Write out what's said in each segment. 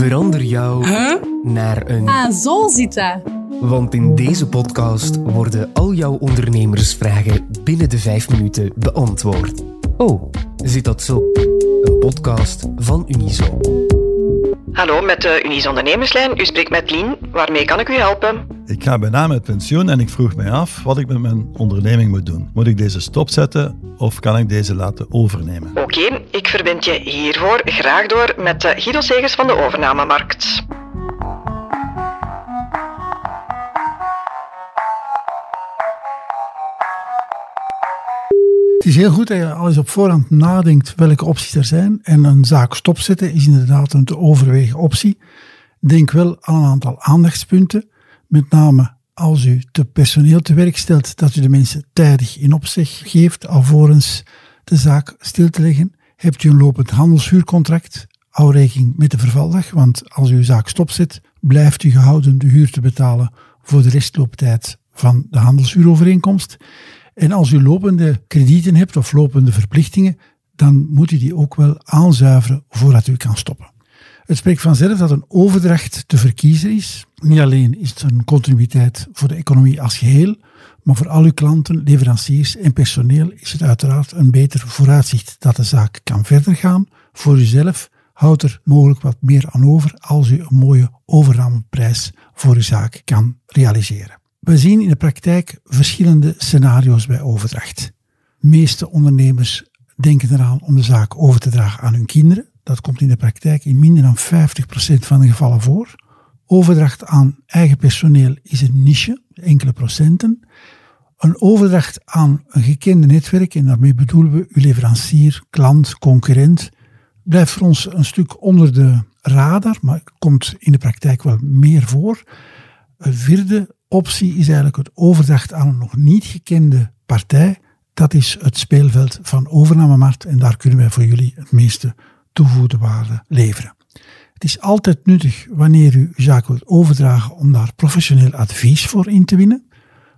Verander jou Huh? naar een. Ah, zo zit dat. Want in deze podcast worden al jouw ondernemersvragen binnen de vijf minuten beantwoord. Oh, zit dat zo? Een podcast van Unizo. Hallo, met de Unies Ondernemerslijn. U spreekt met Lien. Waarmee kan ik u helpen? Ik ga bijna met pensioen en ik vroeg mij af wat ik met mijn onderneming moet doen. Moet ik deze stopzetten of kan ik deze laten overnemen? Oké, ik verbind je hiervoor graag door met de Guido Segers van de overnamemarkt. Het is heel goed dat je al eens op voorhand nadenkt welke opties er zijn. En een zaak stopzetten is inderdaad een te overwegen optie. Denk wel aan een aantal aandachtspunten. Met name als u te personeel te werk stelt, dat u de mensen tijdig in opzeg geeft, alvorens de zaak stil te leggen. Hebt u een lopend handelshuurcontract, hou rekening met de vervaldag, want als uw zaak stopzet, blijft u gehouden de huur te betalen voor de restlooptijd van de handelshuurovereenkomst. En als u lopende kredieten hebt of lopende verplichtingen, dan moet u die ook wel aanzuiveren voordat u kan stoppen. Het spreekt vanzelf dat een overdracht te verkiezen is. Niet alleen is het een continuïteit voor de economie als geheel, maar voor al uw klanten, leveranciers en personeel is het uiteraard een beter vooruitzicht dat de zaak kan verder gaan. Voor uzelf houdt er mogelijk wat meer aan over als u een mooie overnameprijs voor uw zaak kan realiseren. We zien in de praktijk verschillende scenario's bij overdracht. De meeste ondernemers denken eraan om de zaak over te dragen aan hun kinderen. Dat komt in de praktijk in minder dan 50% van de gevallen voor. Overdracht aan eigen personeel is een niche, enkele procenten. Een overdracht aan een gekende netwerk, en daarmee bedoelen we uw leverancier, klant, concurrent, blijft voor ons een stuk onder de radar, maar komt in de praktijk wel meer voor. Een vierde optie is eigenlijk het overdracht aan een nog niet gekende partij. Dat is het speelveld van overnamemarkt en daar kunnen wij voor jullie het meeste toegevoegde waarde leveren. Het is altijd nuttig wanneer u uw zaak wilt overdragen om daar professioneel advies voor in te winnen.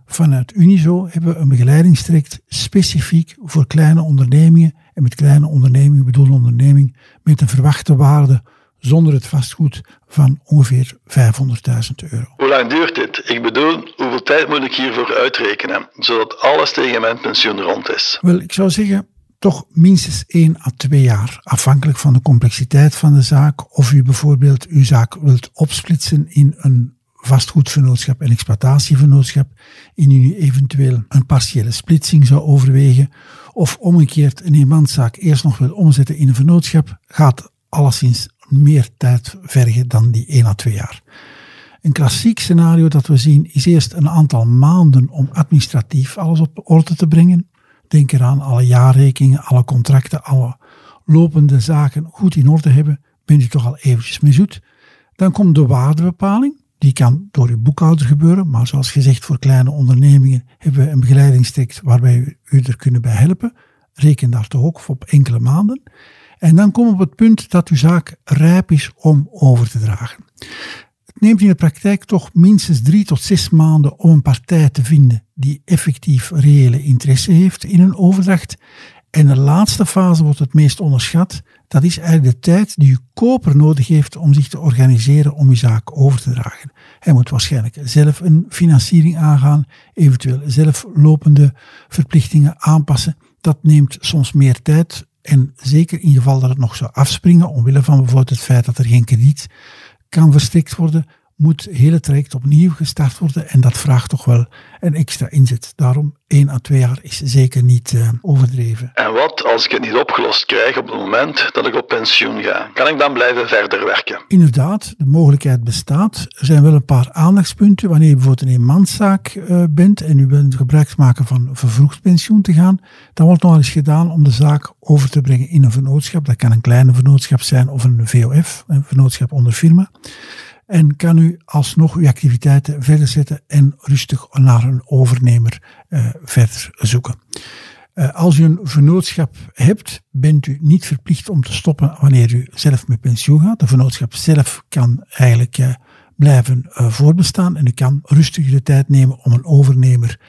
Vanuit Unizo hebben we een begeleidingstraject specifiek voor kleine ondernemingen en met kleine ondernemingen bedoelde onderneming met een verwachte waarde zonder het vastgoed van ongeveer 500.000 euro. Hoe lang duurt dit? Ik bedoel, hoeveel tijd moet ik hiervoor uitrekenen, zodat alles tegen mijn pensioen rond is? Wel, ik zou zeggen toch minstens 1 à 2 jaar, afhankelijk van de complexiteit van de zaak. Of u bijvoorbeeld uw zaak wilt opsplitsen in een vastgoedvernootschap en exploitatievernootschap, in u eventueel een partiële splitsing zou overwegen, of omgekeerd een eenmanszaak eerst nog wil omzetten in een vernootschap, gaat alleszins meer tijd vergen dan die 1 à 2 jaar. Een klassiek scenario dat we zien is eerst een aantal maanden om administratief alles op orde te brengen. Denk eraan alle jaarrekeningen, alle contracten, alle lopende zaken goed in orde hebben. Bent u toch al eventjes mee zoet. Dan komt de waardebepaling. Die kan door uw boekhouder gebeuren, maar zoals gezegd voor kleine ondernemingen hebben we een begeleidingstraject waarbij we u er kunnen bij helpen. Reken daar toch ook op enkele maanden. En dan we op het punt dat uw zaak rijp is om over te dragen. Het neemt in de praktijk toch minstens drie tot zes maanden om een partij te vinden die effectief reële interesse heeft in een overdracht. En de laatste fase wordt het meest onderschat. Dat is eigenlijk de tijd die uw koper nodig heeft om zich te organiseren om uw zaak over te dragen. Hij moet waarschijnlijk zelf een financiering aangaan, eventueel zelf lopende verplichtingen aanpassen. Dat neemt soms meer tijd en zeker in geval dat het nog zou afspringen, omwille van bijvoorbeeld het feit dat er geen krediet kan verstrekt worden, moet het hele traject opnieuw gestart worden. En dat vraagt toch wel een extra inzet. Daarom 1 à 2 jaar is zeker niet uh, overdreven. En wat als ik het niet opgelost krijg op het moment dat ik op pensioen ga? Kan ik dan blijven verder werken? Inderdaad, de mogelijkheid bestaat. Er zijn wel een paar aandachtspunten. Wanneer je bijvoorbeeld een eenmanszaak uh, bent en u wilt gebruik maken van vervroegd pensioen te gaan, dan wordt nog eens gedaan om de zaak over te brengen in een vernootschap. Dat kan een kleine vernootschap zijn of een VOF, een vernootschap onder firma. En kan u alsnog uw activiteiten verder zetten en rustig naar een overnemer uh, verder zoeken. Uh, als u een vernootschap hebt, bent u niet verplicht om te stoppen wanneer u zelf met pensioen gaat. De vernootschap zelf kan eigenlijk uh, blijven voorbestaan en u kan rustig de tijd nemen om een overnemer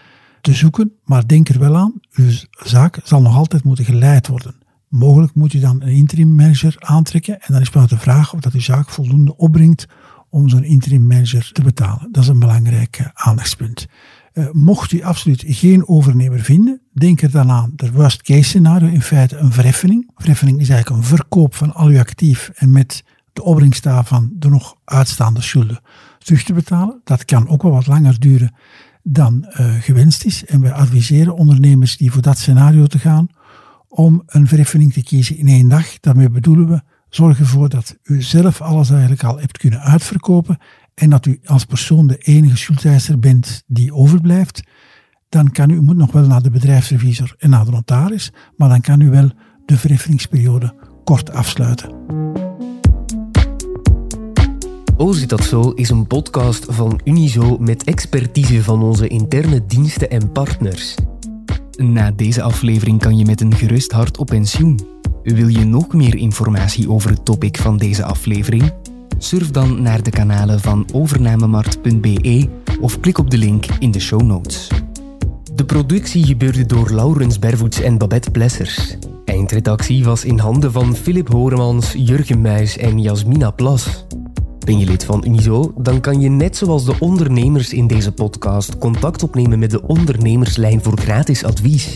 te zoeken. Maar denk er wel aan, uw zaak zal nog altijd moeten geleid worden. Mogelijk moet u dan een interim manager aantrekken en dan is maar de vraag of dat uw zaak voldoende opbrengt om zo'n interim manager te betalen. Dat is een belangrijk eh, aandachtspunt. Uh, mocht u absoluut geen overnemer vinden, denk er dan aan de worst case scenario, in feite een verheffening. Verheffening is eigenlijk een verkoop van al uw actief en met de opbrengst daarvan de nog uitstaande schulden terug te betalen. Dat kan ook wel wat langer duren dan uh, gewenst is. En wij adviseren ondernemers die voor dat scenario te gaan om een verheffening te kiezen in één dag. Daarmee bedoelen we, zorg ervoor dat u zelf alles eigenlijk al hebt kunnen uitverkopen en dat u als persoon de enige schuldeiser bent die overblijft. Dan kan u, u moet nog wel naar de bedrijfsrevisor en naar de notaris, maar dan kan u wel de verheffingsperiode kort afsluiten. Oh, zit dat zo is een podcast van Unizo met expertise van onze interne diensten en partners. Na deze aflevering kan je met een gerust hart op pensioen. Wil je nog meer informatie over het topic van deze aflevering? Surf dan naar de kanalen van overnamemarkt.be of klik op de link in de show notes. De productie gebeurde door Laurens Bervoets en Babette Plessers. Eindredactie was in handen van Philip Horemans, Jurgen Muis en Jasmina Plas. Ben je lid van Unizo? Dan kan je net zoals de ondernemers in deze podcast contact opnemen met de ondernemerslijn voor gratis advies.